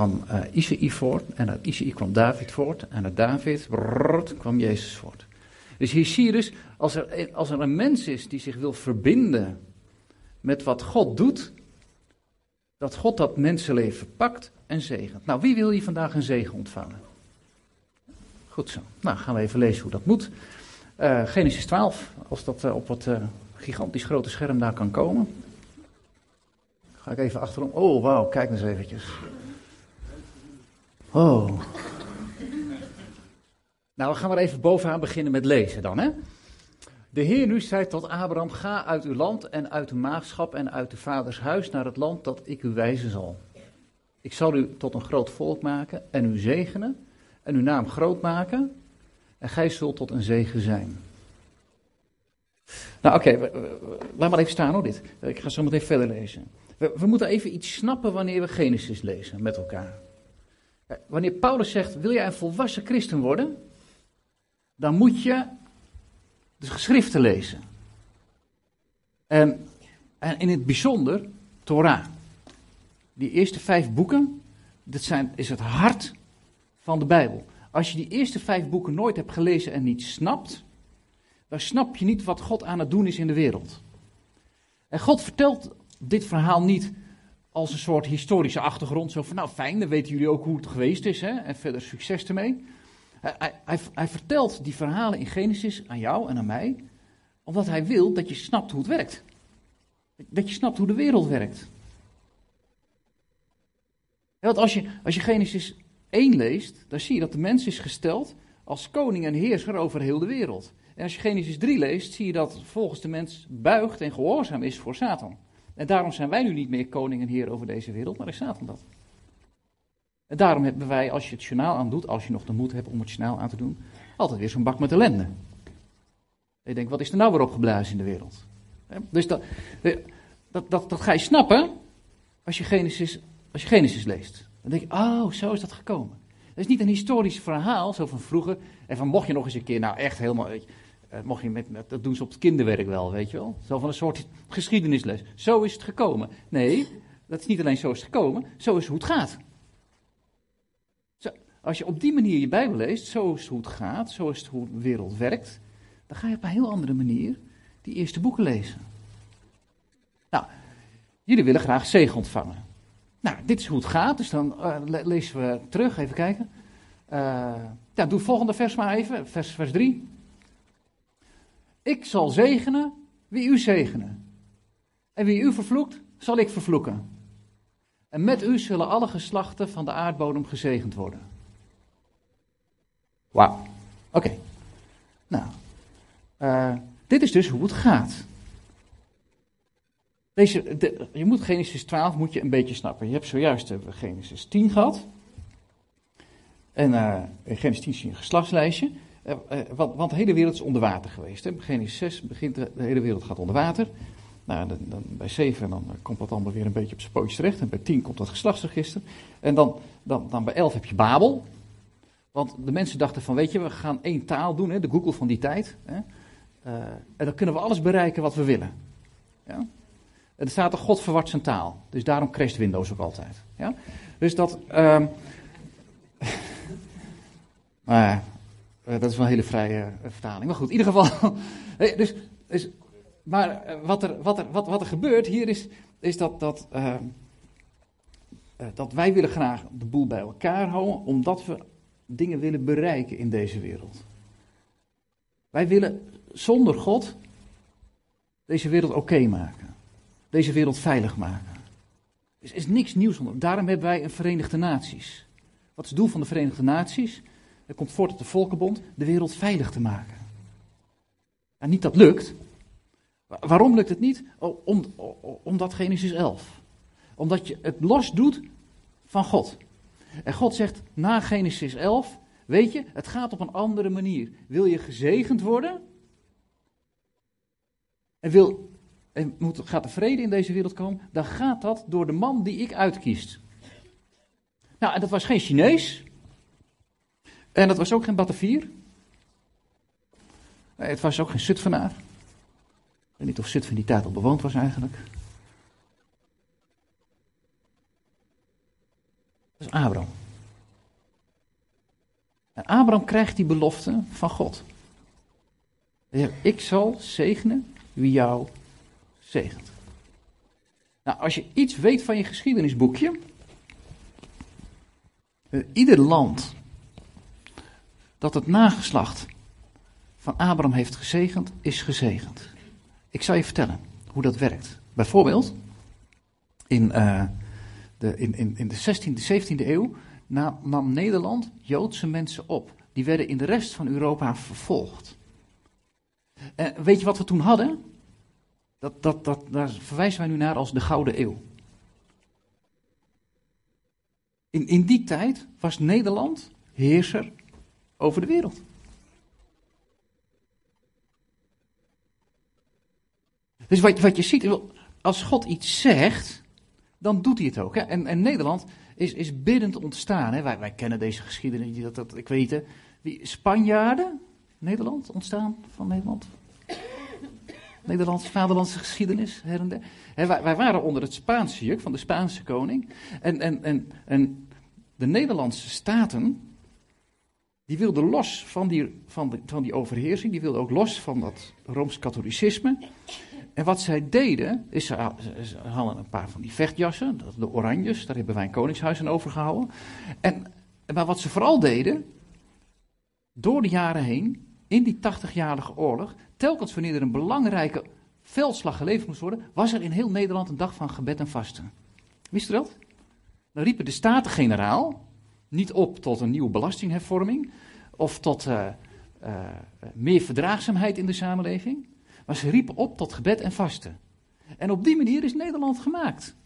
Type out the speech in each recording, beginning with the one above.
kwam uh, Isaïe voort en uit Isaïe kwam David voort en uit David kwam Jezus voort. Dus hier zie je dus, als er, als er een mens is die zich wil verbinden met wat God doet, dat God dat mensenleven pakt en zegent. Nou, wie wil hier vandaag een zegen ontvangen? Goed zo. Nou, gaan we even lezen hoe dat moet. Uh, Genesis 12, als dat uh, op wat gigantisch grote scherm daar kan komen. Ga ik even achterom. Oh, wauw, kijk eens eventjes. Oh. Nou, we gaan maar even bovenaan beginnen met lezen dan, hè. De Heer nu zei tot Abraham, ga uit uw land en uit de maagschap en uit de vaders huis naar het land dat ik u wijzen zal. Ik zal u tot een groot volk maken en u zegenen en uw naam groot maken en gij zult tot een zegen zijn. Nou oké, laat maar even staan hoor dit. Ik ga zo meteen verder lezen. We, moeten even iets snappen wanneer we Genesis lezen met elkaar. Wanneer Paulus zegt, wil jij een volwassen christen worden? Dan moet je de geschriften lezen. En, en in het bijzonder Torah. Die eerste vijf boeken, dat zijn, is het hart van de Bijbel. Als je die eerste vijf boeken nooit hebt gelezen en niet snapt, dan snap je niet wat God aan het doen is in de wereld. En God vertelt dit verhaal niet als een soort historische achtergrond. Zo van, nou fijn, dan weten jullie ook hoe het geweest is. Hè? En verder succes ermee. Hij, vertelt die verhalen in Genesis aan jou en aan mij. Omdat hij wil dat je snapt hoe het werkt. Dat je snapt hoe de wereld werkt. Want als je, als je Genesis 1 leest, dan zie je dat de mens is gesteld als koning en heerser over heel de wereld. En als je Genesis 3 leest, zie je dat volgens de mens buigt en gehoorzaam is voor Satan. En daarom zijn wij nu niet meer koning en heer over deze wereld, maar is Satan dat. En daarom hebben wij, als je het journaal aandoet, als je nog de moed hebt om het journaal aan te doen, altijd weer zo'n bak met ellende. En je denkt, wat is er nou weer opgeblazen in de wereld? Dus dat, dat, dat, dat ga je snappen als je, Genesis, als je Genesis leest. Dan denk je, oh, zo is dat gekomen. Dat is niet een historisch verhaal, zo van vroeger. En van mocht je nog eens een keer, nou echt helemaal, mocht je met, dat doen ze op het kinderwerk wel, weet je wel. Zo van een soort geschiedenisles. Zo is het gekomen. Nee, dat is niet alleen zo is het gekomen, zo is hoe het gaat. Zo, als je op die manier je Bijbel leest, zo is hoe het gaat, zo is het hoe de wereld werkt, dan ga je op een heel andere manier die eerste boeken lezen. Nou, jullie willen graag zegen ontvangen. Nou, dit is hoe het gaat, dus dan uh, lezen we terug, even kijken. Ja, doe het volgende vers maar even, vers, vers 3. Ik zal zegenen wie u zegenen. En wie u vervloekt, zal ik vervloeken. En met u zullen alle geslachten van de aardbodem gezegend worden. Wauw. Oké. Nou, uh, dit is dus hoe het gaat. Deze, de, je moet Genesis 12 moet je een beetje snappen. Je hebt zojuist Genesis 10 gehad. En uh, in Genesis 10 zie je een geslachtslijstje. Uh, uh, want, want, de hele wereld is onder water geweest. Hè. Genesis 6 begint de, hele wereld gaat onder water. Nou, dan, bij 7 dan komt dat allemaal weer een beetje op zijn pootjes terecht. En bij 10 komt dat geslachtsregister. En dan, dan, dan bij 11 heb je Babel. Want de mensen dachten van, weet je, we gaan één taal doen, hè, de Google van die tijd. Hè. en dan kunnen we alles bereiken wat we willen. Ja? Er staat er God verwart zijn taal. Dus daarom crasht Windows ook altijd. Ja? Dus dat. Um, nou dat is wel een hele vrije uh, vertaling. Maar goed, in ieder geval. dus, dus, maar wat, er, wat, er, wat, wat er gebeurt hier is, is dat, dat, uh, dat wij willen graag de boel bij elkaar houden, omdat we dingen willen bereiken in deze wereld. Wij willen zonder God deze wereld oké maken deze wereld veilig maken. Er is niks nieuws onder. Daarom hebben wij een Verenigde Naties. Wat is het doel van de Verenigde Naties? Het komt voort uit de Volkenbond, de wereld veilig te maken. En niet dat lukt. Waarom lukt het niet? Om, omdat Genesis 11. Omdat je het los doet van God. En God zegt na Genesis 11, weet je, het gaat op een andere manier. Wil je gezegend worden? En wil en moet, gaat er vrede in deze wereld komen, dan gaat dat door de man die ik uitkies. Nou, en dat was geen Chinees. En dat was ook geen Batavier. Het was ook geen Zutphenaar. Ik weet niet of Zutphen die tijd al bewoond was eigenlijk. Dat is Abraham. En Abraham krijgt die belofte van God. Ik zal zegenen wie jou zegent. Nou, als je iets weet van je geschiedenisboekje. Eh, ieder land dat het nageslacht van Abraham heeft gezegend, is gezegend. Ik zal je vertellen hoe dat werkt. Bijvoorbeeld, in, uh, de, in, in, in de 16e, 17e eeuw nam Nederland Joodse mensen op. Die werden in de rest van Europa vervolgd. En weet je wat we toen hadden? Dat, dat, dat, daar verwijzen wij nu naar als de Gouden Eeuw. In, in die tijd was Nederland heerser over de wereld. Dus wat, wat je ziet, als God iets zegt, dan doet hij het ook. Hè? En, en Nederland is, is biddend ontstaan. Hè? Wij, wij kennen deze geschiedenis, dat, dat, ik weet Wie, Spanjaarden, Nederland, ontstaan van Nederland. Nederlandse, vaderlandse geschiedenis, her der. wij, wij, waren onder het Spaanse juk van de Spaanse koning. En, en, en, en de Nederlandse staten, die wilden los van die, van, van die overheersing, die wilden ook los van dat Rooms-Katholicisme. En wat zij deden, is ze, hadden een paar van die vechtjassen, de oranjes, daar hebben wij een koningshuis aan overgehouden. En, maar wat ze vooral deden, door de jaren heen, in die 80-jarige oorlog, telkens wanneer er een belangrijke veldslag geleverd moest worden, was er in heel Nederland een dag van gebed en vasten. Wist u dat? Dan riepen de Staten-Generaal niet op tot een nieuwe belastinghervorming of tot uh, uh, meer verdraagzaamheid in de samenleving. Maar ze riepen op tot gebed en vasten. En op die manier is Nederland gemaakt.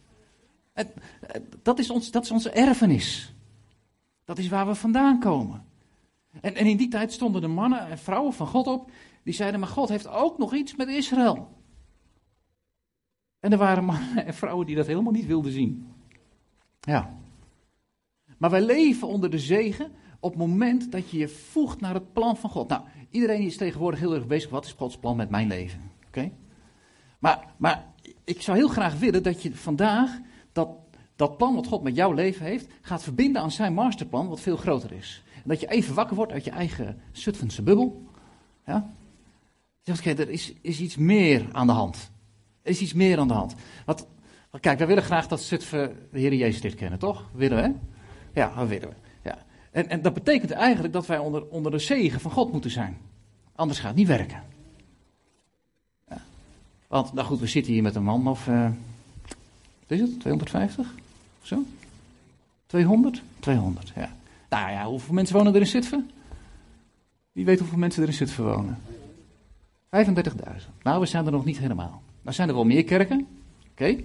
dat, is ons, dat is onze erfenis. Dat is waar we vandaan komen. En, en in die tijd stonden de mannen en vrouwen van God op. Die zeiden, maar God heeft ook nog iets met Israël. En er waren mannen en vrouwen die dat helemaal niet wilden zien. Ja. Maar wij leven onder de zegen op het moment dat je je voegt naar het plan van God. Nou, iedereen is tegenwoordig heel erg bezig, wat is Gods plan met mijn leven? Oké? Maar, maar ik zou heel graag willen dat je vandaag dat, dat plan wat God met jouw leven heeft, gaat verbinden aan zijn masterplan, wat veel groter is. En dat je even wakker wordt uit je eigen Zutphense bubbel. Ja? Zegt, oké, er is, is iets meer aan de hand. Er is iets meer aan de hand. Wat, kijk, wij willen graag dat Zutphen de Heer Jezus dit kennen, toch? Willen we? Ja, dat willen we. En, en dat betekent eigenlijk dat wij onder, onder de zegen van God moeten zijn. Anders gaat het niet werken. Ja. Want, nou goed, we zitten hier met een man of. Uh, wat is het? 250? Of zo? 200? 200, ja. Nou ja, hoeveel mensen wonen er in Zutphen? Wie weet hoeveel mensen er in Zutphen wonen? 35.000. Nou, we zijn er nog niet helemaal. Nou zijn er wel meer kerken, oké,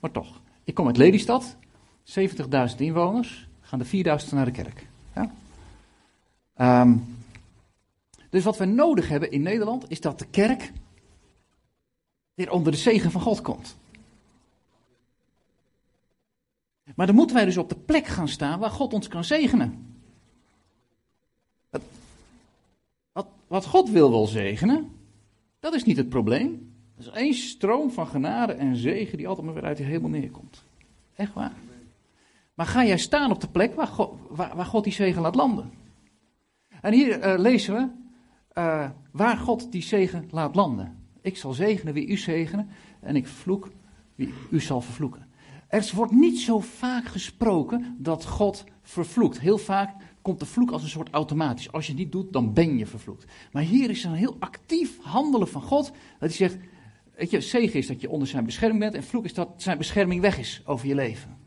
maar toch. Ik kom uit Lelystad, 70.000 inwoners, gaan er 4.000 naar de kerk. Ja? Um, dus wat we nodig hebben in Nederland is dat de kerk weer onder de zegen van God komt. Maar dan moeten wij dus op de plek gaan staan waar God ons kan zegenen. Wat, wat God wil wel zegenen, dat is niet het probleem. Dat is één stroom van genade en zegen die altijd maar weer uit de hemel neerkomt. Echt waar. Maar ga jij staan op de plek waar God, waar, waar God die zegen laat landen? En hier uh, lezen we uh, waar God die zegen laat landen. Ik zal zegenen wie u zegenen en ik vloek wie u zal vervloeken. Er wordt niet zo vaak gesproken dat God vervloekt. Heel vaak komt de vloek als een soort automatisch. Als je het niet doet, dan ben je vervloekt. Maar hier is een heel actief handelen van God. Dat hij zegt, weet je, zegen is dat je onder zijn bescherming bent en vloek is dat zijn bescherming weg is over je leven.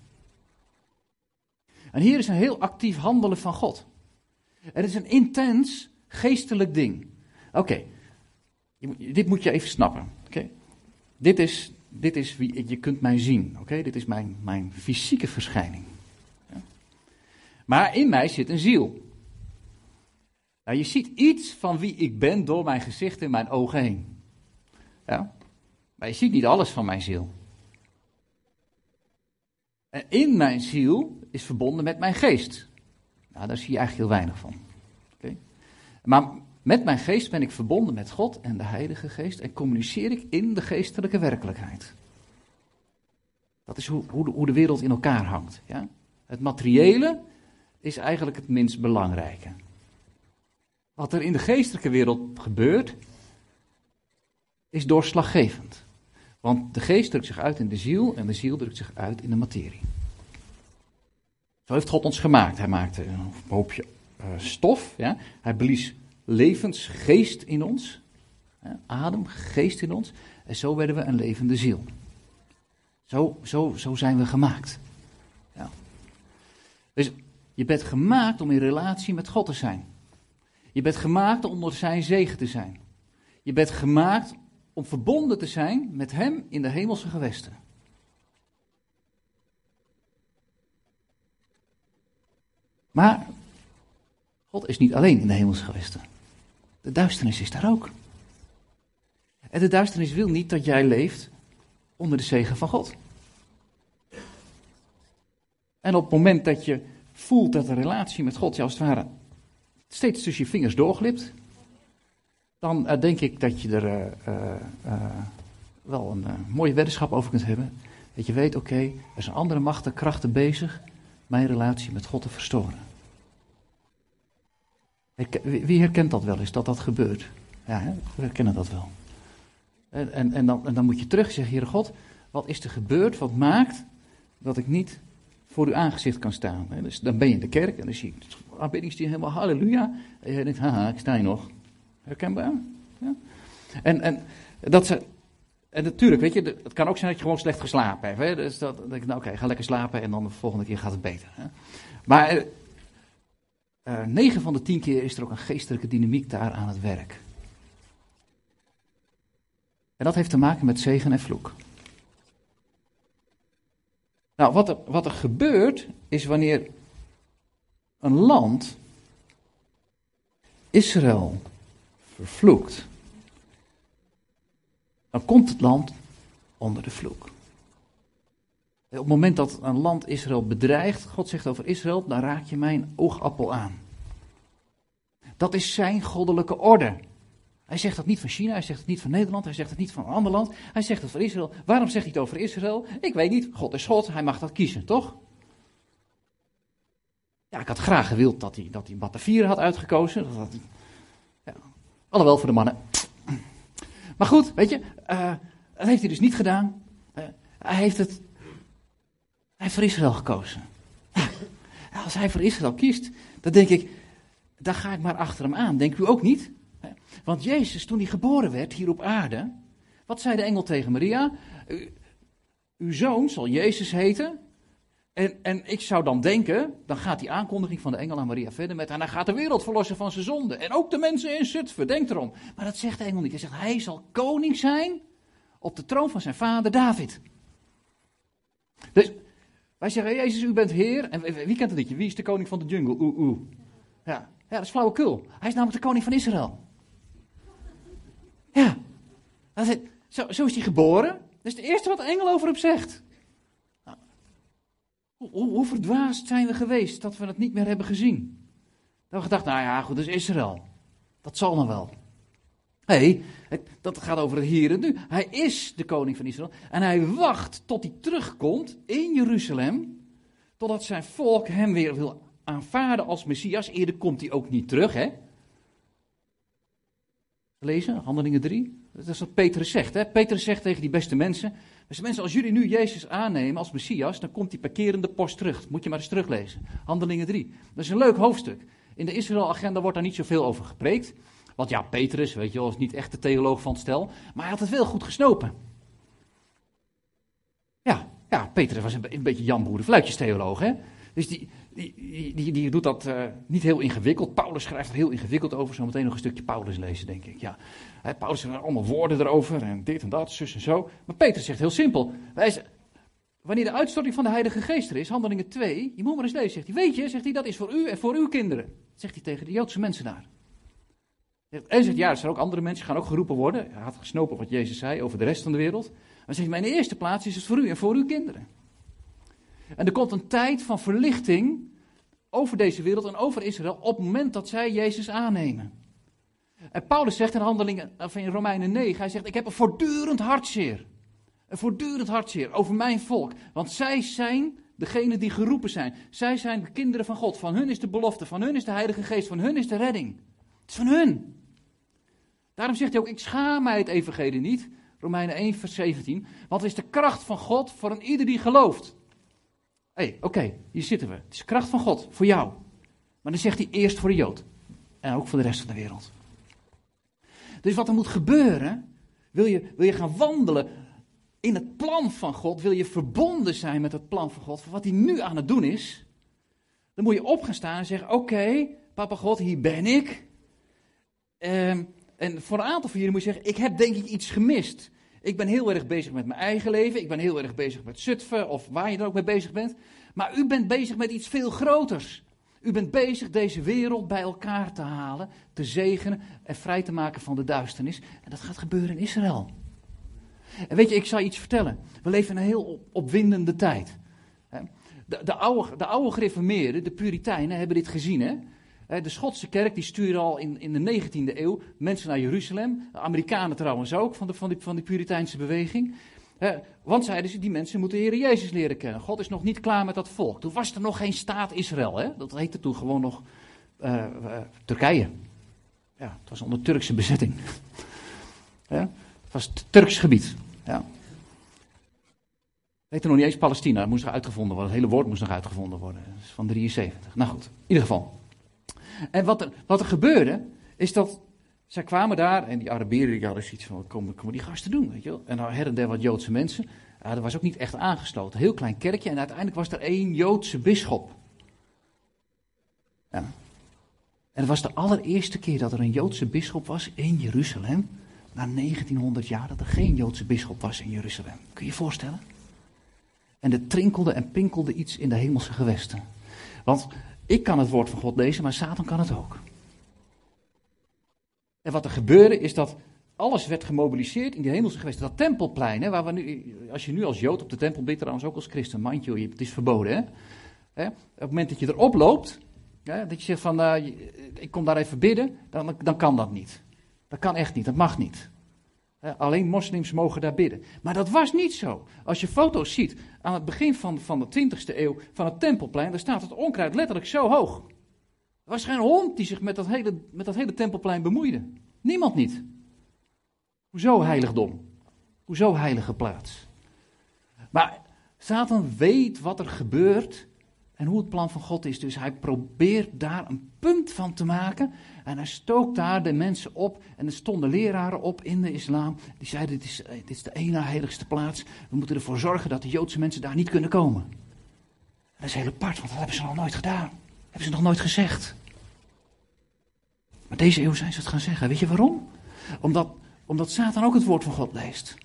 En hier is een heel actief handelen van God. Het is een intens geestelijk ding. Oké, dit moet je even snappen. Oké, Dit, is, dit is wie je kunt mij zien. Oké, Dit is mijn, mijn fysieke verschijning. Ja? Maar in mij zit een ziel. Nou, je ziet iets van wie ik ben door mijn gezicht en mijn ogen heen. Ja? Maar je ziet niet alles van mijn ziel. En in mijn ziel is verbonden met mijn geest. Nou, daar zie je eigenlijk heel weinig van. Maar met mijn geest ben ik verbonden met God en de Heilige Geest en communiceer ik in de geestelijke werkelijkheid. Dat is hoe, hoe, de, hoe de wereld in elkaar hangt. Ja? Het materiële is eigenlijk het minst belangrijke. Wat er in de geestelijke wereld gebeurt, is doorslaggevend. Want de geest drukt zich uit in de ziel en de ziel drukt zich uit in de materie. Zo heeft God ons gemaakt. Hij maakte een hoopje uh, stof. Ja? Hij blies levensgeest in ons. Ja? Adem, geest in ons. En zo werden we een levende ziel. Zo, zo, zo zijn we gemaakt. Ja. Dus je bent gemaakt om in relatie met God te zijn. Je bent gemaakt om onder zijn zegen te zijn. Je bent gemaakt om verbonden te zijn met hem in de hemelse gewesten. Maar God is niet alleen in de hemelse gewesten. De duisternis is daar ook. En de duisternis wil niet dat jij leeft onder de zegen van God. En op het moment dat je voelt dat de relatie met God, als het ware, steeds tussen je vingers doorglipt, dan uh, denk ik dat je er uh, uh, wel een mooie weddenschap over kunt hebben. Dat je weet, oké, er zijn andere machten, krachten bezig mijn relatie met God te verstoren. Wie herkent dat wel eens, dat dat gebeurt? Ja, we herkennen dat wel. En, en, en, dan, en dan moet je terug zeggen, Heere God, wat is er gebeurd, wat maakt dat ik niet voor uw aangezicht kan staan? Dus dan ben je in de kerk en dan zie je aanbiddingsteam helemaal halleluja. En je denkt, haha, ik sta hier nog. Herkenbaar? Ja? En, en dat ze... En natuurlijk, weet je, het kan ook zijn dat je gewoon slecht geslapen hebt. Hè? Dus dat, dan denk ik, nou oké, ga lekker slapen en dan de volgende keer gaat het beter. Hè? Maar uh, 9 van de 10 keer is er ook een geestelijke dynamiek daar aan het werk. En dat heeft te maken met zegen en vloek. Nou, wat er, wat er gebeurt is wanneer een land Israël vervloekt, dan komt het land onder de vloek. Op het moment dat een land Israël bedreigt, God zegt over Israël, dan raak je mijn oogappel aan. Dat is zijn goddelijke orde. Hij zegt dat niet van China, hij zegt het niet van Nederland, hij zegt het niet van een ander land. Hij zegt het voor Israël. Waarom zegt hij het over Israël? Ik weet niet. God is God, hij mag dat kiezen, toch? Ja, ik had graag gewild dat hij, dat Batavieren had uitgekozen. Dat, dat, ja. Alhoewel voor de mannen. Maar goed, weet je, uh, dat heeft hij dus niet gedaan. Uh, hij heeft het. Hij heeft voor Israël gekozen. Als hij voor Israël kiest, dan denk ik, dan ga ik maar achter hem aan. Denkt u ook niet? Want Jezus, toen hij geboren werd hier op aarde, wat zei de engel tegen Maria? Uw zoon zal Jezus heten. En, en ik zou dan denken, dan gaat die aankondiging van de engel aan Maria verder met, en hij gaat de wereld verlossen van zijn zonde. En ook de mensen in Zutphen, denk erom. Maar dat zegt de engel niet. Hij zegt, hij zal koning zijn op de troon van zijn vader David. Dus wij zeggen, Jezus, u bent heer. En wie kent het liedje? Wie is de koning van de jungle? Oeh, oeh. Ja, dat is flauwekul. Hij is namelijk de koning van Israël. Ja. Is, zo, zo, is hij geboren. Dat is het eerste wat de engel over hem zegt. Hoe, verdwaasd zijn we geweest dat we het niet meer hebben gezien? Dat we gedacht, nou ja, goed, dat is Israël. Dat zal nog wel. Nee, dat gaat over het hier en nu. Hij is de koning van Israël. En hij wacht tot hij terugkomt in Jeruzalem. Totdat zijn volk hem weer wil aanvaarden als Messias. Eerder komt hij ook niet terug, hè? Lezen, Handelingen 3. Dat is wat Petrus zegt. Hè? Petrus zegt tegen die beste mensen: Beste mensen, als jullie nu Jezus aannemen als Messias, dan komt die parkerende post terug. Moet je maar eens teruglezen. Handelingen 3. Dat is een leuk hoofdstuk. In de Israël-agenda wordt daar niet zoveel over gepreekt. Want ja, Petrus, weet je wel, is niet echt de theoloog van het stel. Maar hij had het wel goed gesnopen. Ja, ja Petrus was een, een beetje Jan Boer theoloog, hè. Dus die, die, die, die doet dat uh, niet heel ingewikkeld. Paulus schrijft er heel ingewikkeld over. Zometeen nog een stukje Paulus lezen, denk ik. Ja. He, Paulus schrijft allemaal woorden erover en dit en dat, zus en zo. Maar Peter zegt heel simpel. Wanneer de uitstorting van de Heilige Geest er is, handelingen 2, je moet maar eens lezen, zegt hij. Weet je, zegt hij, dat is voor u en voor uw kinderen. Zegt hij tegen de Joodse mensen daar. En zegt, ja, er zijn ook andere mensen, gaan ook geroepen worden. Hij had gesnopen wat Jezus zei over de rest van de wereld. Maar zegt, maar in de eerste plaats is het voor u en voor uw kinderen. En er komt een tijd van verlichting over deze wereld en over Israël op het moment dat zij Jezus aannemen. Paulus zegt in handelingen, of in Romeinen 9, hij zegt, ik heb een voortdurend hartzeer. Een voortdurend hartzeer over mijn volk. Want zij zijn Degenen die geroepen zijn. Zij zijn de kinderen van God. Van hun is de belofte. Van hun is de Heilige Geest. Van hun is de redding. Het is van hun. Daarom zegt hij ook: Ik schaam mij het evangelie niet. Romeinen 1, vers 17. Want het is de kracht van God voor een ieder die gelooft. Hé, hey, oké, hier zitten we. Het is kracht van God voor jou. Maar dan zegt hij eerst voor de Jood. En ook voor de rest van de wereld. Dus wat er moet gebeuren. Wil je, wil je gaan wandelen in het plan van God, wil je verbonden zijn met het plan van God, voor wat hij nu aan het doen is, dan moet je op gaan staan en zeggen: Oké, papa God, hier ben ik. Um, en voor een aantal van jullie moet je zeggen: Ik heb denk ik iets gemist. Ik ben heel erg bezig met mijn eigen leven. Ik ben heel erg bezig met Zutphen of waar je dan ook mee bezig bent. Maar u bent bezig met iets veel groters. U bent bezig deze wereld bij elkaar te halen, te zegenen en vrij te maken van de duisternis. En dat gaat gebeuren in Israël. En weet je, ik zal je iets vertellen. We leven in een heel opwindende tijd. De, de, oude, de oude gereformeerden, de Puritijnen, hebben dit gezien. Hè? De Schotse kerk die stuurde al in, in de 19e eeuw mensen naar Jeruzalem. De Amerikanen trouwens ook, van de, van, die, van die Puriteinse beweging. Want zeiden ze, die mensen moeten de Heer Jezus leren kennen. God is nog niet klaar met dat volk. Toen was er nog geen staat Israël. Hè? Dat heette toen gewoon nog uh, uh, Turkije. Ja, het was onder Turkse bezetting. ja? Het was Turks gebied. Ja. Weet nog niet eens Palestina, dat moest nog uitgevonden worden. Het hele woord moest nog uitgevonden worden. Dat is van 73. Nou goed, in ieder geval. En wat er, wat er gebeurde, is dat zij kwamen daar en die Arabieren die hadden zoiets van, wat komen, komen die gasten doen, weet je wel. En dan her en der wat Joodse mensen. Ja, dat was ook niet echt aangesloten. Heel klein kerkje en uiteindelijk was er één Joodse bisschop. Ja. En het was de allereerste keer dat er een Joodse bisschop was in Jeruzalem na 1900 jaar dat er geen Joodse bisschop was in Jeruzalem. Kun je je voorstellen? En er trinkelde en pinkelde iets in de hemelse gewesten. Want ik kan het woord van God lezen, maar Satan kan het ook. En wat er gebeurde is dat alles werd gemobiliseerd in die hemelse gewesten. Dat tempelplein, hè, waar we nu, als je nu als Jood op de tempel bent, trouwens ook als christen, mandje, het is verboden. Hè? Hè? Op het moment dat je erop loopt, dat je zegt van, uh, ik kom daar even bidden, dan, dan kan dat niet. Dat kan echt niet, dat mag niet. Alleen moslims mogen daar bidden. Maar dat was niet zo. Als je foto's ziet aan het begin van, van de 20e eeuw van het tempelplein, dan staat het onkruid letterlijk zo hoog. Er was geen hond die zich met dat hele, met dat hele tempelplein bemoeide. Niemand niet. Hoezo heiligdom? Hoezo heilige plaats? Maar Satan weet wat er gebeurt en hoe het plan van God is. Dus hij probeert daar een punt van te maken. En hij stookt daar de mensen op. En er stonden leraren op in de islam. Die zeiden: dit is, dit is de ene heiligste plaats. We moeten ervoor zorgen dat de Joodse mensen daar niet kunnen komen. dat is heel apart, want dat hebben ze nog nooit gedaan. Hebben ze nog nooit gezegd. Maar deze eeuw zijn ze het gaan zeggen. Weet je waarom? Omdat, omdat Satan ook het woord van God leest.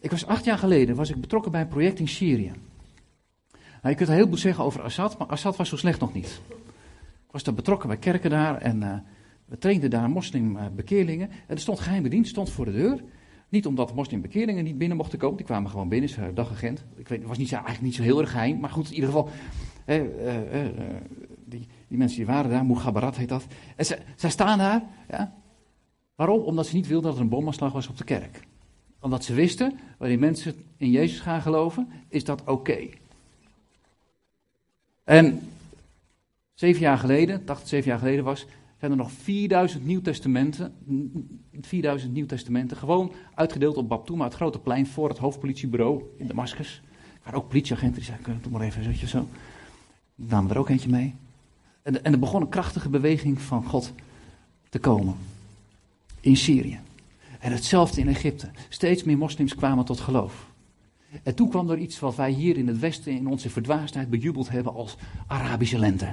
Ik was acht jaar geleden was ik betrokken bij een project in Syrië. Nou, je kunt heel veel zeggen over Assad, maar Assad was zo slecht nog niet. Ik was daar betrokken bij kerken daar en uh, we trainden daar moslimbekeerlingen. En er stond geheime stond voor de deur. Niet omdat moslimbekeerlingen niet binnen mochten komen, die kwamen gewoon binnen, ze dagagent. Ik weet, het was niet eigenlijk niet zo heel erg geheim, maar goed, in ieder geval, eh, eh, die, die, mensen die waren daar, Mugabarat heet dat. En ze, zij staan daar, ja. Waarom? Omdat ze niet wilden dat er een bomaanslag was op de kerk. Omdat ze wisten, wanneer mensen in Jezus gaan geloven, is dat oké. En zeven jaar geleden, dacht zeven jaar geleden was, zijn er nog 4000 Nieuwtestamenten, 4000 Nieuwtestamenten, gewoon uitgedeeld op Baptouma, het grote plein voor het hoofdpolitiebureau in Damascus. Waren ook politieagenten die zeiden, doe maar even een zo. Namen er ook eentje mee. En, en er begon een krachtige beweging van God te komen. In Syrië. En hetzelfde in Egypte. Steeds meer moslims kwamen tot geloof. En toen kwam er iets wat wij hier in het Westen in onze verdwaasdheid bejubeld hebben als Arabische lente.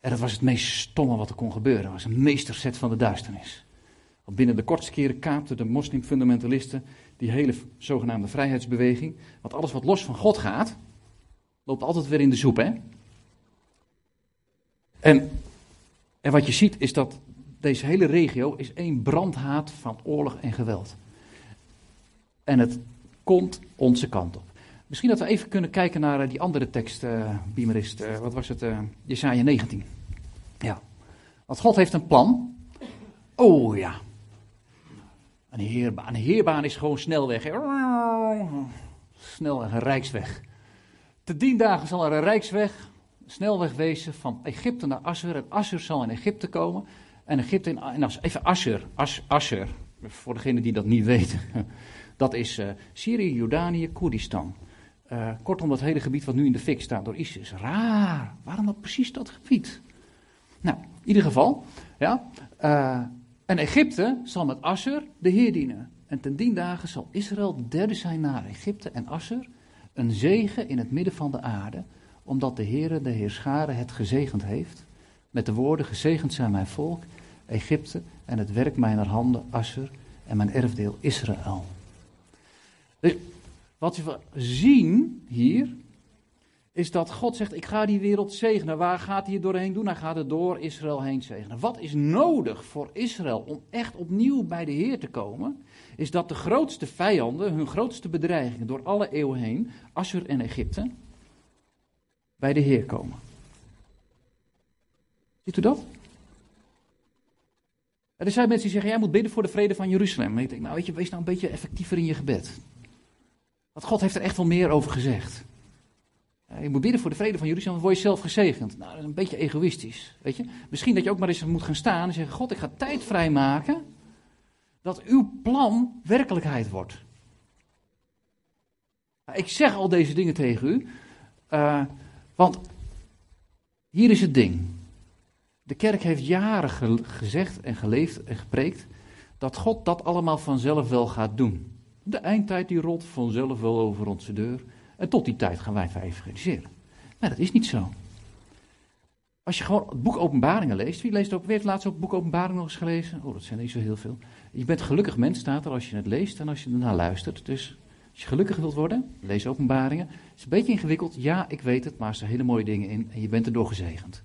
En dat was het meest stomme wat er kon gebeuren. Dat was een meesterzet van de duisternis. Want binnen de kortste keren kaapten de moslimfundamentalisten die hele zogenaamde vrijheidsbeweging. Want alles wat los van God gaat, loopt altijd weer in de soep, hè? En, en wat je ziet is dat deze hele regio is één brandhaat van oorlog en geweld. En het komt onze kant op. Misschien dat we even kunnen kijken naar eh, die andere tekst, uh, wat was het? Uh, Jesaja 19. Ja. Want God heeft een plan. Oh ja. Een heerbaan, een heerbaan is gewoon snelweg. snel een rijksweg. Te dien dagen zal er een rijksweg, snelweg wezen van Egypte naar Assur. En Assur zal in Egypte komen. En Egypte in, in even Assur, As, Assur, voor degenen die dat niet weten. Dat is uh, Syrië, Jordanië, Koerdistan. Uh, kortom, dat hele gebied wat nu in de fik staat door ISIS. Raar, waarom dat precies dat gebied? Nou, in ieder geval, ja. Uh, en Egypte zal met Assur de Heer dienen. En ten dien dagen zal Israël derde zijn naar Egypte en Assur. Een zegen in het midden van de aarde, omdat de Heere, de Heerscharen, het gezegend heeft. Met de woorden, gezegend zijn mijn volk, Egypte, en het werk mijner handen, Assur, en mijn erfdeel Israël. Dus wat we zien hier, is dat God zegt, ik ga die wereld zegenen. Waar gaat hij doorheen doen? Hij gaat er door Israël heen zegenen. Wat is nodig voor Israël om echt opnieuw bij de Heer te komen? Is dat de grootste vijanden, hun grootste bedreigingen door alle eeuwen heen, Assur en Egypte, bij de Heer komen. Ziet u dat? Er zijn mensen die zeggen, jij moet bidden voor de vrede van Jeruzalem. Ik denk, nou weet je, wees nou een beetje effectiever in je gebed. Want God heeft er echt wel meer over gezegd. Je moet bidden voor de vrede van Jeruzalem, dan word je zelf gezegend. Nou, dat is een beetje egoïstisch, weet je. Misschien dat je ook maar eens moet gaan staan en zeggen, God, ik ga tijd vrijmaken dat uw plan werkelijkheid wordt. Nou, ik zeg al deze dingen tegen u, uh, want hier is het ding. De kerk heeft jaren gezegd en geleefd en gepreekt dat God dat allemaal vanzelf wel gaat doen. De eindtijd die rolt vanzelf wel over onze deur. En tot die tijd gaan wij evangeliseren. Maar dat is niet zo. Als je gewoon het boek Openbaringen leest, wie, leest ook, ook het boek Openbaringen nog eens gelezen? Oh, dat zijn niet zo heel veel. Je bent gelukkig mens, staat er als je het leest en als je ernaar luistert. Dus als je gelukkig wilt worden, lees Openbaringen. Het is een beetje ingewikkeld, ja, ik weet het, maar er zijn hele mooie dingen in en je bent erdoor gezegend.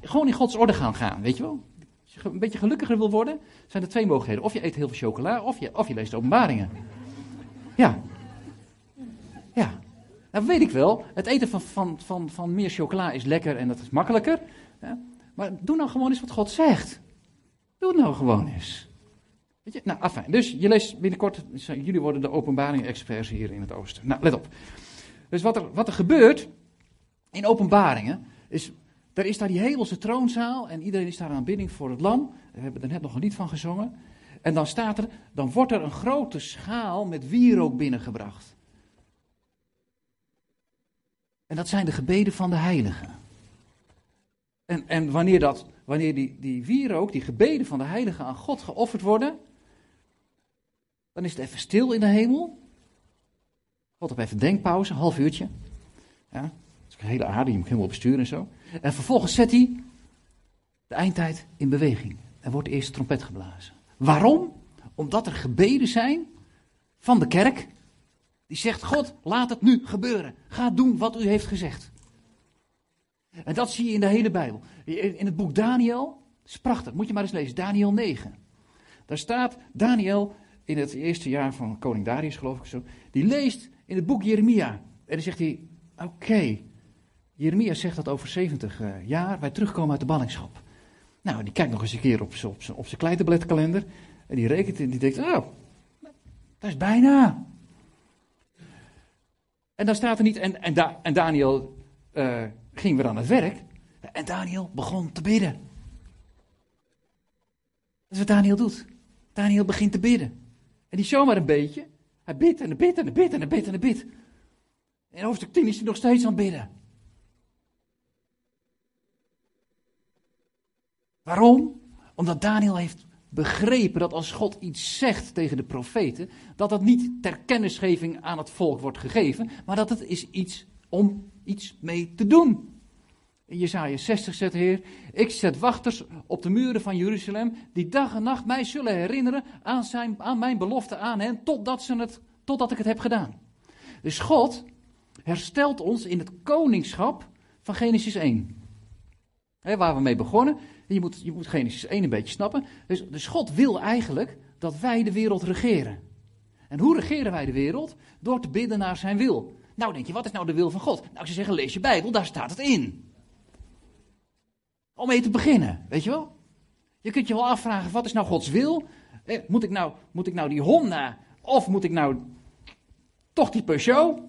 Gewoon, in Gods orde gaan gaan, weet je wel. Als je een beetje gelukkiger wil worden, zijn er twee mogelijkheden. Of je eet heel veel chocola, of je, of je leest Openbaringen. Ja. Ja. Nou, weet ik wel. Het eten van, van, van, van meer chocola is lekker en dat is makkelijker. Ja? Maar doe nou gewoon eens wat God zegt. Doe het nou gewoon eens. Nou, afijn. Dus je leest binnenkort, jullie worden de openbaring-experts hier in het oosten. Nou, let op. Dus wat er, wat er gebeurt in openbaringen, is, er is daar die hemelse troonzaal en iedereen is daar aan bidding voor het lam. We hebben er net nog een lied van gezongen. En dan staat er, dan wordt er een grote schaal met wierook binnengebracht. En dat zijn de gebeden van de heiligen. En, en wanneer, dat, wanneer die, die wierook, die gebeden van de heiligen aan God geofferd worden, dan is het even stil in de hemel. God op even denkpauze, een half uurtje. Ja, dat is een hele aarde, je moet helemaal besturen en zo. En vervolgens zet hij de eindtijd in beweging. En wordt de eerste trompet geblazen. Waarom? Omdat er gebeden zijn van de kerk die zegt, God, laat het nu gebeuren. Ga doen wat u heeft gezegd. En dat zie je in de hele Bijbel. In het boek Daniel, is prachtig, moet je maar eens lezen, Daniel 9. Daar staat Daniel in het eerste jaar van koning Darius, geloof ik zo. Die leest in het boek Jeremia. En dan zegt hij, oké, Jeremia zegt dat over 70 uh, jaar wij terugkomen uit de ballingschap. Nou, die kijkt nog eens een keer op zijn op kleitenbladkalender. En die rekent en die denkt, oh, dat is bijna. En dan staat er niet, en, en, da, en Daniel uh, ging weer aan het werk. En Daniel begon te bidden. Dat is wat Daniel doet. Daniel begint te bidden. En die zomaar een beetje. Hij bidt en bidt en bidt en bidt en bidt. In hoofdstuk 10 is hij nog steeds aan het bidden. Waarom? Omdat Daniel heeft begrepen dat als God iets zegt tegen de profeten, dat dat niet ter kennisgeving aan het volk wordt gegeven, maar dat het is iets om iets mee te doen. In Jezaja 60 zegt de Heer, ik zet wachters op de muren van Jeruzalem, die dag en nacht mij zullen herinneren aan, zijn, aan mijn belofte aan hen, totdat, ze het, totdat ik het heb gedaan. Dus God herstelt ons in het koningschap van Genesis 1. waar we mee begonnen, je moet, je moet Genesis 1 een beetje snappen. Dus, dus God wil eigenlijk dat wij de wereld regeren. En hoe regeren wij de wereld? Door te bidden naar zijn wil. Nou denk je, wat is nou de wil van God? Nou, ik zou zeggen, lees je Bijbel, daar staat het in. Om mee te beginnen, weet je wel? Je kunt je wel afvragen, wat is nou Gods wil? Eh, moet, ik nou, moet ik nou die Honda, of moet ik nou Toch die Peugeot.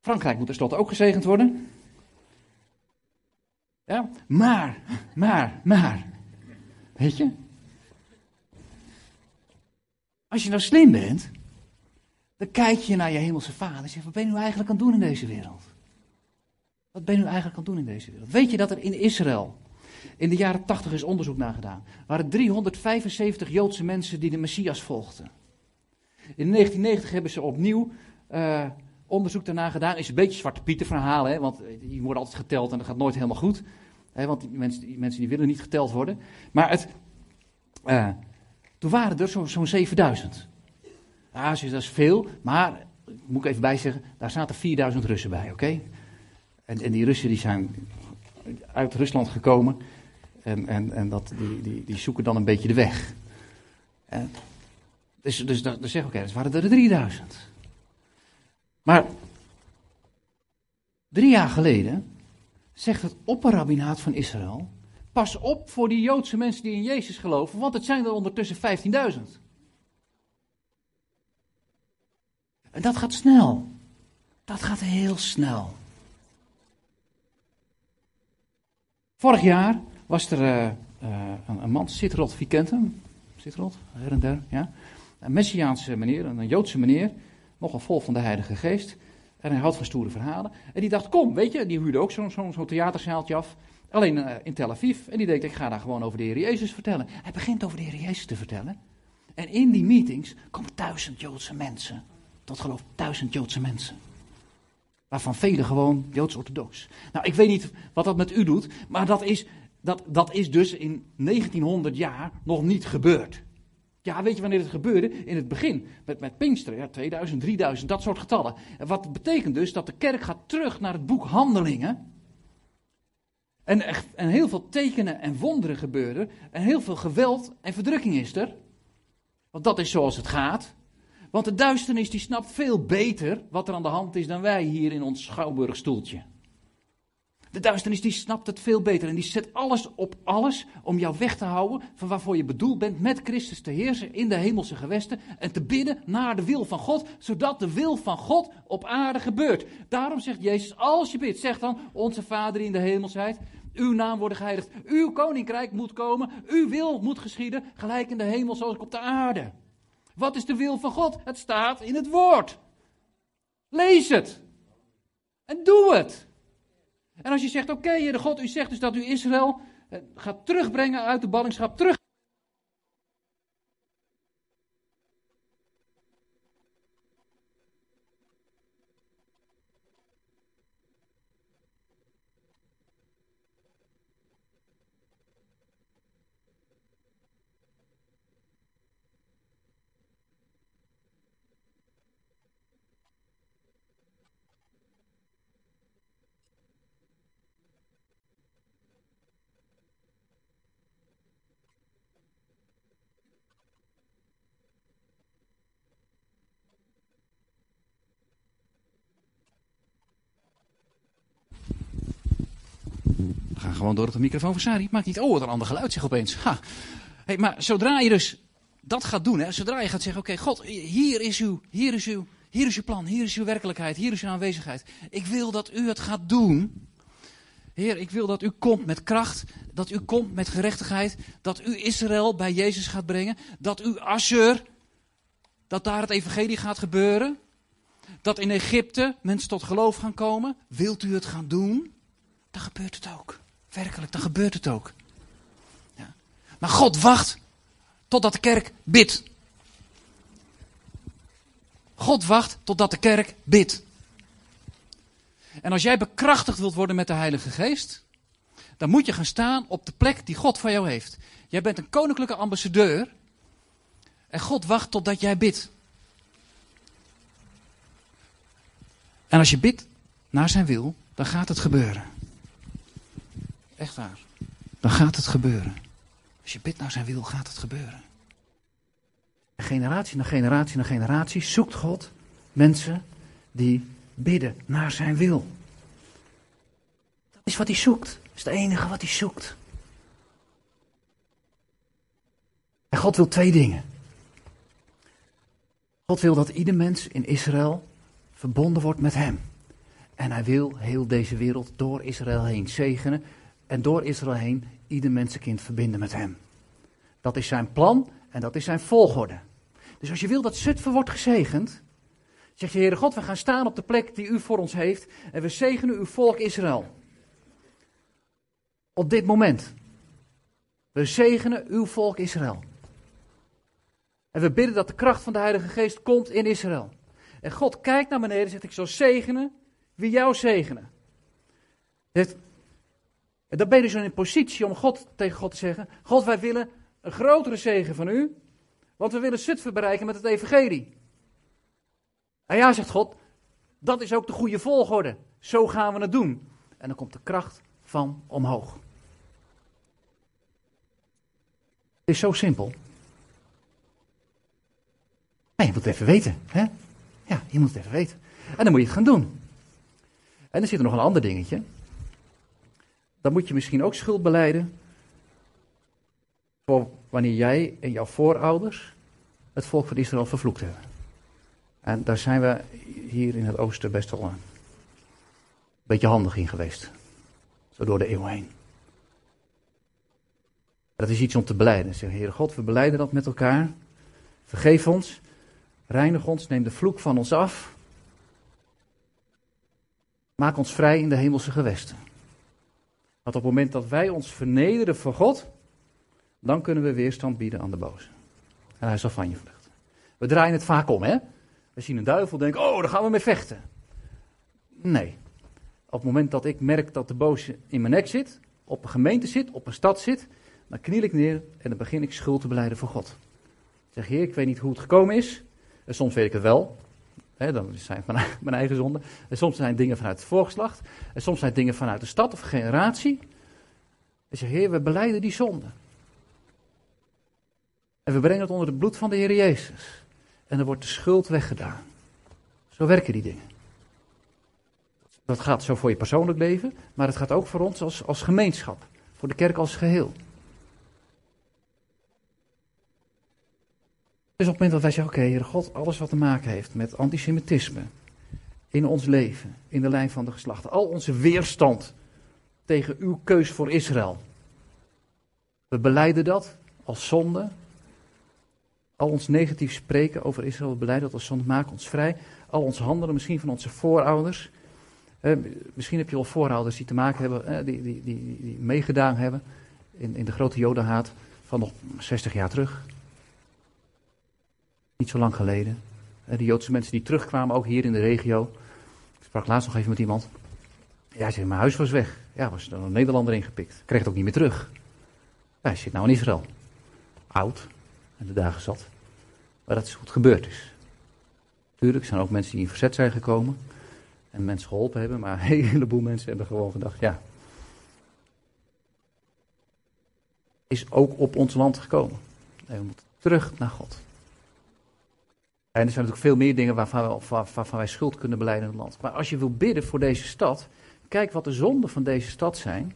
Frankrijk moet tenslotte ook gezegend worden. Ja, maar, maar, maar. Weet je? Als je nou slim bent, dan kijk je naar je hemelse vader en zegt, wat ben je nu eigenlijk aan het doen in deze wereld? Wat ben je nu eigenlijk aan het doen in deze wereld? Weet je dat er in Israël, in de jaren 80 is onderzoek naar gedaan, waren 375 Joodse mensen die de Messias volgden. In 1990 hebben ze opnieuw uh, onderzoek daarna gedaan. Is een beetje zwarte pieten verhalen, hè, want die worden altijd geteld en dat gaat nooit helemaal goed. Hè, want mensen, die mensen die willen niet geteld worden. Maar het, uh, toen waren er zo'n zo 7000. Ja, dat is veel, maar, moet ik even bijzeggen, daar zaten 4000 Russen bij, oké? En, die Russen die zijn uit Rusland gekomen en, en, en dat, die, die, die zoeken dan een beetje de weg. Dus, dus dan, zeg ik, oké, okay, waren er 3000. Maar drie jaar geleden zegt het opperrabbinaat van Israël, pas op voor die Joodse mensen die in Jezus geloven, want het zijn er ondertussen 15.000. En dat gaat snel. Dat gaat heel snel. Vorig jaar was er uh, uh, een, een, man, Sitrot, wie kent hem? Sitrot, her en der, ja. Een Messiaanse meneer, een Joodse meneer, nogal vol van de Heilige Geest. En hij houdt van stoere verhalen. En die dacht, kom, weet je, die huurde ook zo'n zo, zo theaterzaaltje af. Alleen uh, in Tel Aviv. En die denkt, ik ga daar gewoon over de Heer Jezus vertellen. Hij begint over de Heer Jezus te vertellen. En in die meetings komen duizend Joodse mensen. Tot geloof duizend Joodse mensen. Waarvan velen gewoon Joods-orthodox. Nou, ik weet niet wat dat met u doet, maar dat is, dat, dat is dus in 1900 jaar nog niet gebeurd. Ja, weet je wanneer het gebeurde? In het begin, met, met Pinksteren, ja, 2000, 3000, dat soort getallen. En wat betekent dus dat de kerk gaat terug naar het boek Handelingen. En, echt, en heel veel tekenen en wonderen gebeuren. En heel veel geweld en verdrukking is er. Want dat is zoals het gaat. Want de duisternis die snapt veel beter wat er aan de hand is dan wij hier in ons schouwburgstoeltje. De duisternis die snapt het veel beter en die zet alles op alles om jou weg te houden van waarvoor je bedoeld bent met Christus te heersen in de hemelse gewesten en te bidden naar de wil van God, zodat de wil van God op aarde gebeurt. Daarom zegt Jezus, als je bidt, zeg dan, onze Vader in de hemelsheid, uw naam wordt geheiligd, uw koninkrijk moet komen, uw wil moet geschieden, gelijk in de hemel zoals op de aarde. Wat is de wil van God? Het staat in het woord. Lees het. En doe het. En als je zegt, oké, okay, God, u zegt dus dat u Israël eh, gaat terugbrengen uit de ballingschap, terug gaan gewoon door op de microfoon van Sari. Maakt niet, oh wat een ander geluid zeg opeens. Ha. Hey, maar zodra je dus dat gaat doen, hè, zodra je gaat zeggen, oké, God, hier is, uw, hier, is uw, hier is uw plan, hier is uw werkelijkheid, hier is uw aanwezigheid. Ik wil dat u het gaat doen. Heer, ik wil dat u komt met kracht, dat u komt met gerechtigheid, dat u Israël bij Jezus gaat brengen, dat u Assur, dat daar het evangelie gaat gebeuren, dat in Egypte mensen tot geloof gaan komen. Wilt u het gaan doen? Dan gebeurt het ook. Werkelijk, dan gebeurt het ook. Ja. Maar God wacht totdat de kerk bidt. God wacht totdat de kerk bidt. En als jij bekrachtigd wilt worden met de Heilige Geest, dan moet je gaan staan op de plek die God voor jou heeft. Jij bent een koninklijke ambassadeur en God wacht totdat jij bidt. En als je bidt naar zijn wil, dan gaat het gebeuren. Echt waar. Dan gaat het gebeuren. Als je bidt naar zijn wil, gaat het gebeuren. Generatie na generatie na generatie zoekt God mensen die bidden naar zijn wil. Dat is wat hij zoekt. Dat is het enige wat hij zoekt. En God wil twee dingen. God wil dat ieder mens in Israël verbonden wordt met Hem. En Hij wil heel deze wereld door Israël heen zegenen. En door Israël heen ieder mensenkind verbinden met Hem. Dat is zijn plan en dat is zijn volgorde. Dus als je wil dat Zutphen wordt gezegend, zegt je Heere God, we gaan staan op de plek die u voor ons heeft en we zegenen uw volk Israël. Op dit moment. We zegenen uw volk Israël. En we bidden dat de kracht van de Heilige Geest komt in Israël. En God kijkt naar beneden en zegt: Ik zal zegenen wie jou zegenen. En dan ben je dus in een positie om God, tegen God te zeggen: God, wij willen een grotere zegen van u, want we willen Zutphen bereiken met het Evangelie. En ja, zegt God, dat is ook de goede volgorde. Zo gaan we het doen. En dan komt de kracht van omhoog. Het is zo simpel. Maar je moet het even weten. Hè? Ja, je moet het even weten. En dan moet je het gaan doen. En dan zit er nog een ander dingetje. Dan moet je misschien ook schuld beleiden. Voor wanneer jij en jouw voorouders het volk van Israël vervloekt hebben. En daar zijn we hier in het oosten best wel een beetje handig in geweest. Zo door de eeuwen heen. Dat is iets om te beleiden. Zeg, Heere God, we beleiden dat met elkaar. Vergeef ons. Reinig ons. Neem de vloek van ons af. Maak ons vrij in de hemelse gewesten. Want op het moment dat wij ons vernederen voor God, dan kunnen we weerstand bieden aan de boze. En hij zal van je vluchten. We draaien het vaak om, hè? We zien een duivel, denken, oh, daar gaan we mee vechten. Nee. Op het moment dat ik merk dat de boze in mijn nek zit, op een gemeente zit, op een stad zit, dan kniel ik neer en dan begin ik schuld te beleiden voor God. Ik zeg, Heer, ik weet niet hoe het gekomen is. En soms weet ik het wel. Dan zijn het mijn eigen zonde. En soms zijn dingen vanuit het voorgeslacht. En soms zijn dingen vanuit de stad of generatie. Ik zeg, Heer, we beleiden die zonde. En we brengen het onder het bloed van de Heer Jezus. En dan wordt de schuld weggedaan. Zo werken die dingen. Dat gaat zo voor je persoonlijk leven, maar het gaat ook voor ons als, als gemeenschap. Voor de kerk als geheel. Dus op het moment dat wij zeggen, oké, okay, God, alles wat te maken heeft met antisemitisme in ons leven, in de lijn van de geslachten, al onze weerstand tegen uw keus voor Israël. We beleiden dat als zonde. Al ons negatief spreken over Israël, we beleiden dat als zonde, maak ons vrij. Al ons handelen, misschien van onze voorouders. Eh, misschien heb je al voorouders die te maken hebben, eh, die, die, die, die, meegedaan hebben in, in de grote jodenhaat van nog 60 jaar terug. Niet zo lang geleden. De Joodse mensen die terugkwamen, ook hier in de regio. Ik sprak laatst nog even met iemand. Ja, zei, mijn huis was weg. Ja, was er een Nederlander ingepikt. Kreeg het ook niet meer terug. hij zit nou in Israël. Oud. En de dagen zat. Maar dat is goed gebeurd is. Tuurlijk zijn ook mensen die in verzet zijn gekomen. En mensen geholpen hebben. Maar een heleboel mensen hebben gewoon gedacht, ja. Is ook op ons land gekomen. En we moeten terug naar God. En er zijn natuurlijk veel meer dingen waarvan, wij schuld kunnen beleiden in het land. Maar als je wil bidden voor deze stad, kijk wat de zonden van deze stad zijn.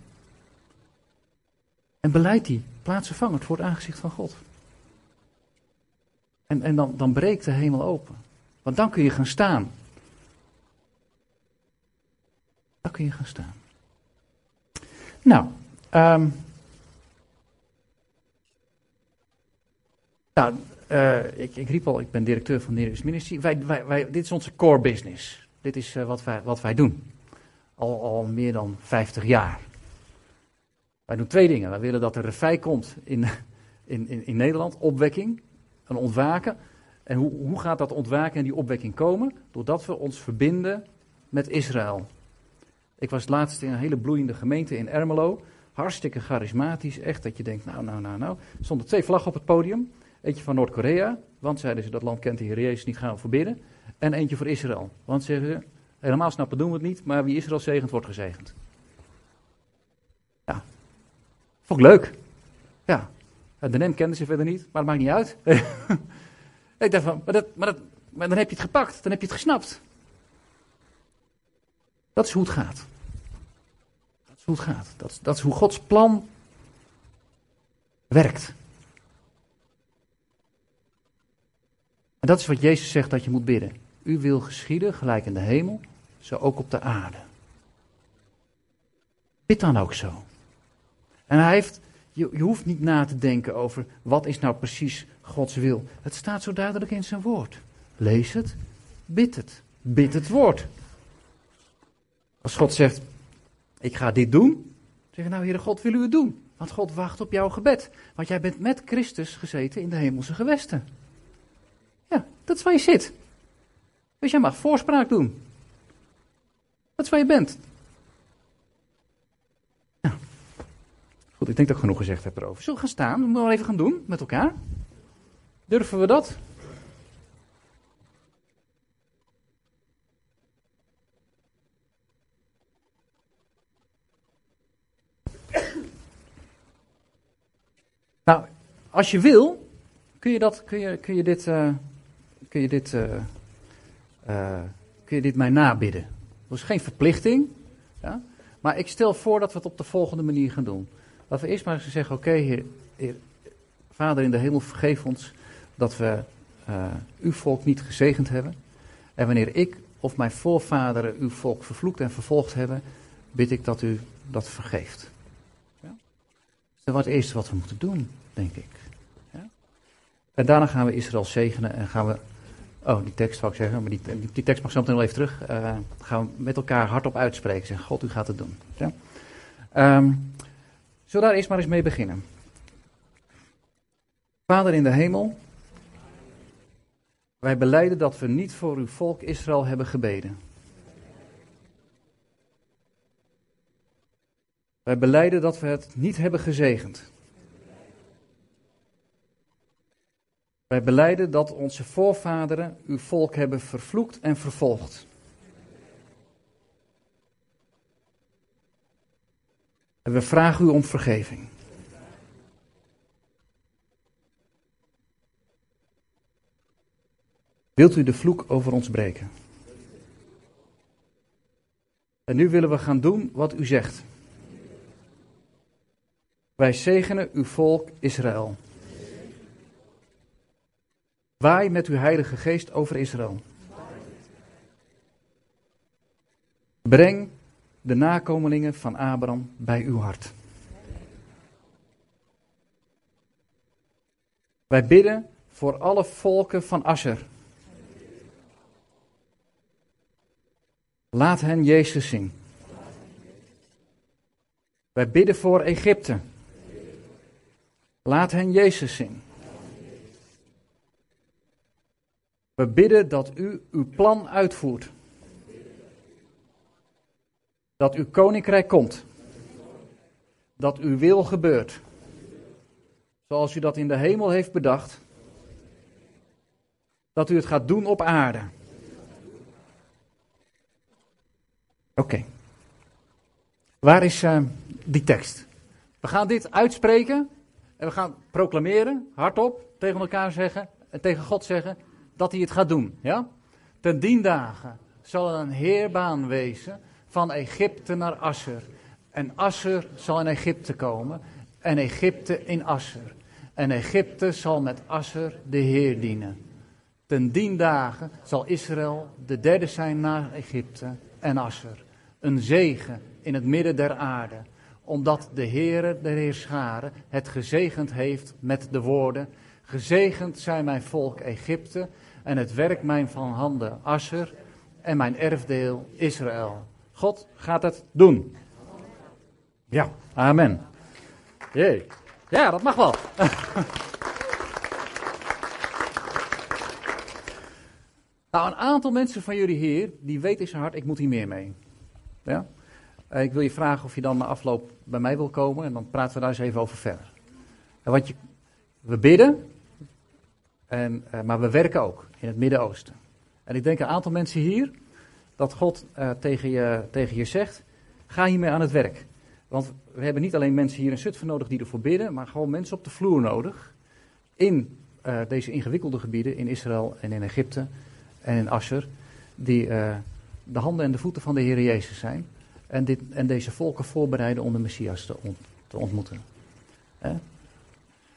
En beleid die plaatsvervangend voor het aangezicht van God. En, en dan, dan breekt de hemel open. Want dan kun je gaan staan. Dan kun je gaan staan. Nou, um, nou uh, ik, ik, riep al, ik ben directeur van Nereus Ministry. Wij, wij, dit is onze core business. Dit is uh, wat, wij, wat wij doen. Al, al meer dan 50 jaar. Wij doen twee dingen. Wij willen dat er revij komt in, in, in, in Nederland, opwekking, een ontwaken. En hoe, hoe gaat dat ontwaken en die opwekking komen? Doordat we ons verbinden met Israël. Ik was laatst in een hele bloeiende gemeente in Ermelo. Hartstikke charismatisch. Echt dat je denkt, nou, nou, nou, nou. Er stonden twee vlaggen op het podium. Eentje van Noord-Korea, want zeiden ze dat land kent de Heer Jezus niet, gaan we. En eentje voor Israël, want zeggen ze, helemaal snappen doen we het niet, maar wie Israël zegent, wordt gezegend. Ja, vond ik leuk. Ja, de NEM kende ze verder niet, maar het maakt niet uit. ik dacht van, maar, dat, maar, dat, maar dan heb je het gepakt, dan heb je het gesnapt. Dat is hoe het gaat. Dat is hoe het gaat. Dat, dat is hoe Gods plan werkt. Dat is wat Jezus zegt dat je moet bidden. U wil geschieden, gelijk in de hemel, zo ook op de aarde. Bid dan ook zo. En hij heeft, je, je hoeft niet na te denken over wat is nou precies Gods wil. Het staat zo duidelijk in zijn woord. Lees het, bid het, bid het woord. Als God zegt, ik ga dit doen, zeg je nou, Heere God, wil u het doen? Want God wacht op jouw gebed. Want jij bent met Christus gezeten in de hemelse gewesten. Ja, dat is waar je zit. Dus jij mag voorspraak doen. Dat is waar je bent. Ja. Goed, ik denk dat ik genoeg gezegd heb erover. Zullen we gaan staan? We moeten wel even gaan doen met elkaar. Durven we dat? Nou, als je wil, kun je, dat, kun je, kun je dit, uh, kun je dit, uh, uh, kun je dit mij nabidden. Dat is geen verplichting, ja? maar ik stel voor dat we het op de volgende manier gaan doen. Laten we eerst maar eens zeggen, oké, heer, Vader in de hemel, vergeef ons dat we uw volk niet gezegend hebben. En wanneer ik of mijn voorvaderen uw volk vervloekt en vervolgd hebben, bid ik dat u dat vergeeft. Dat is het eerste wat we moeten doen, denk ik. Ja? En daarna gaan we Israël zegenen en gaan we. Oh, die tekst wou ik zeggen, maar die, die, tekst mag zo meteen wel even terug. Uh, gaan we met elkaar hardop uitspreken. Zeggen: God, u gaat het doen. Ja? Um, zullen we daar eerst maar eens mee beginnen? Vader in de hemel, wij beleiden dat we niet voor uw volk Israël hebben gebeden. Wij beleiden dat we het niet hebben gezegend. Wij beleiden dat onze voorvaderen uw volk hebben vervloekt en vervolgd. En we vragen u om vergeving. Wilt u de vloek over ons breken? En nu willen we gaan doen wat u zegt. Wij zegenen uw volk Israël. Waai met uw Heilige Geest over Israël. Breng de nakomelingen van Abraham bij uw hart. Wij bidden voor alle volken van Asher. Laat hen Jezus zien. Wij bidden voor Egypte. Laat hen Jezus zien. We bidden dat u uw plan uitvoert. Dat uw koninkrijk komt. Dat uw wil gebeurt. Zoals u dat in de hemel heeft bedacht. Dat u het gaat doen op aarde. Oké. Waar is uh, die tekst? We gaan dit uitspreken en we gaan proclameren, hardop, tegen elkaar zeggen en tegen God zeggen dat hij het gaat doen. Ja? Ten dien dagen zal er een heerbaan wezen van Egypte naar Asser. En Asser zal in Egypte komen en Egypte in Asser. En Egypte zal met Asser de Heer dienen. Ten dien dagen zal Israël de derde zijn na Egypte en Asser. Een zegen in het midden der aarde omdat de Heere der Heerscharen het gezegend heeft met de woorden: Gezegend zijn mijn volk Egypte en het werk mijn van handen Asser en mijn erfdeel Israël. God gaat het doen. Ja, amen. Jee. Ja, dat mag wel. nou, een aantal mensen van jullie hier, die weten in zijn hart, ik moet hier meer mee. Ja? Eh, ik wil je vragen of je dan na afloop bij mij wil komen en dan praten we daar eens even over verder. Want je, we bidden, en, uh, maar we werken ook in het Midden-Oosten. En ik denk een aantal mensen hier dat God uh, tegen, je, tegen zegt: ga hiermee aan het werk. Want we hebben niet alleen mensen hier in Zutphen nodig die ervoor bidden, maar gewoon mensen op de vloer nodig. In uh, deze ingewikkelde gebieden, in Israël en in Egypte en in Asher, die de handen en de voeten van de Heer Jezus zijn en, dit, en deze volken voorbereiden om de Messias te, te ontmoeten.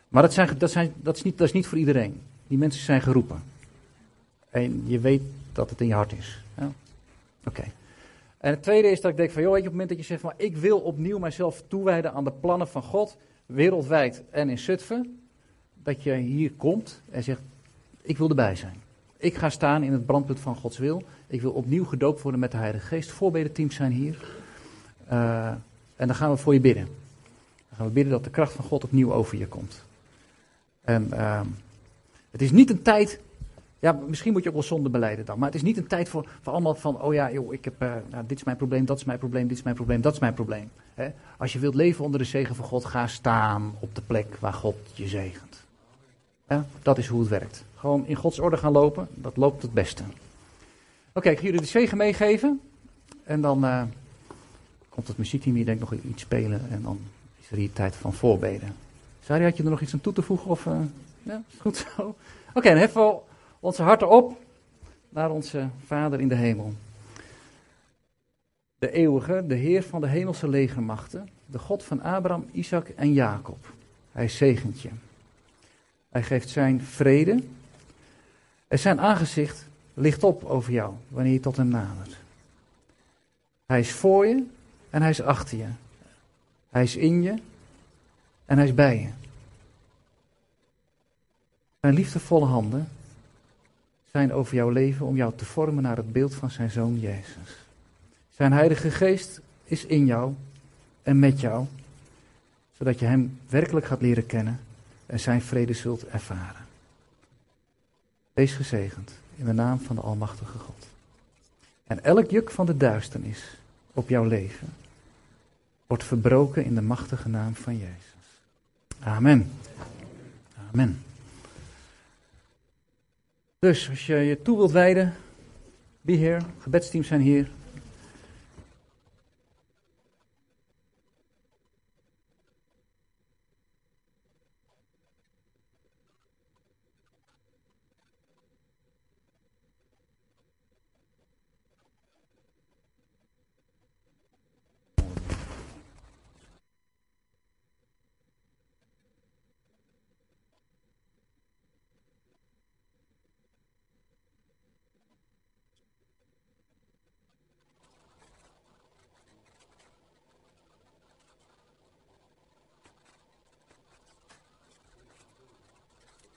Maar dat, zijn, dat, zijn, dat, is niet, dat is niet voor iedereen. Die mensen zijn geroepen. En je weet dat het in je hart is. Ja? Oké. En het tweede is dat ik denk van, joh, weet je, op het moment dat je zegt van, ik wil opnieuw mijzelf toewijden aan de plannen van God, wereldwijd en in Zutphen, dat je hier komt en zegt, ik wil erbij zijn. Ik ga staan in het brandpunt van Gods wil. Ik wil opnieuw gedoopt worden met de Heilige Geest. Voorbedenteams zijn hier. Uh, en dan gaan we voor je bidden. Dan gaan we bidden dat de kracht van God opnieuw over je komt. En uh, het is niet een tijd ja, misschien moet je ook wel zonde beleiden dan. Maar het is niet een tijd voor, voor allemaal van, oh ja, joh, ik heb, uh, nou, dit is mijn probleem, dat is mijn probleem, dit is mijn probleem, dat is mijn probleem. Als je wilt leven onder de zegen van God, ga staan op de plek waar God je zegent. Dat is hoe het werkt. Gewoon in Gods orde gaan lopen, dat loopt het beste. Oké, ik ga jullie de zegen meegeven. En dan uh, komt het muziekteam hier denk ik nog iets spelen. En dan is er hier tijd van voorbeden. Sari, had je er nog iets aan toe te voegen? Of, uh, goed zo. Oké, dan heffen we onze harten op naar onze Vader in de hemel. De eeuwige, de Heer van de hemelse legermachten, de God van Abraham, Isaac en Jacob. Hij zegent je. Hij geeft zijn vrede en zijn aangezicht ligt op over jou wanneer je tot hem nadert. Hij is voor je en hij is achter je. Hij is in je en hij is bij je. Zijn liefdevolle handen zijn over jouw leven om jou te vormen naar het beeld van zijn zoon Jezus. Zijn Heilige Geest is in jou en met jou, zodat je Hem werkelijk gaat leren kennen en Zijn vrede zult ervaren. Wees gezegend in de naam van de Almachtige God. En elk juk van de duisternis op jouw leven wordt verbroken in de machtige naam van Jezus. Amen. Amen. Dus als je je toe wilt wijden, be here, gebedsteams zijn hier.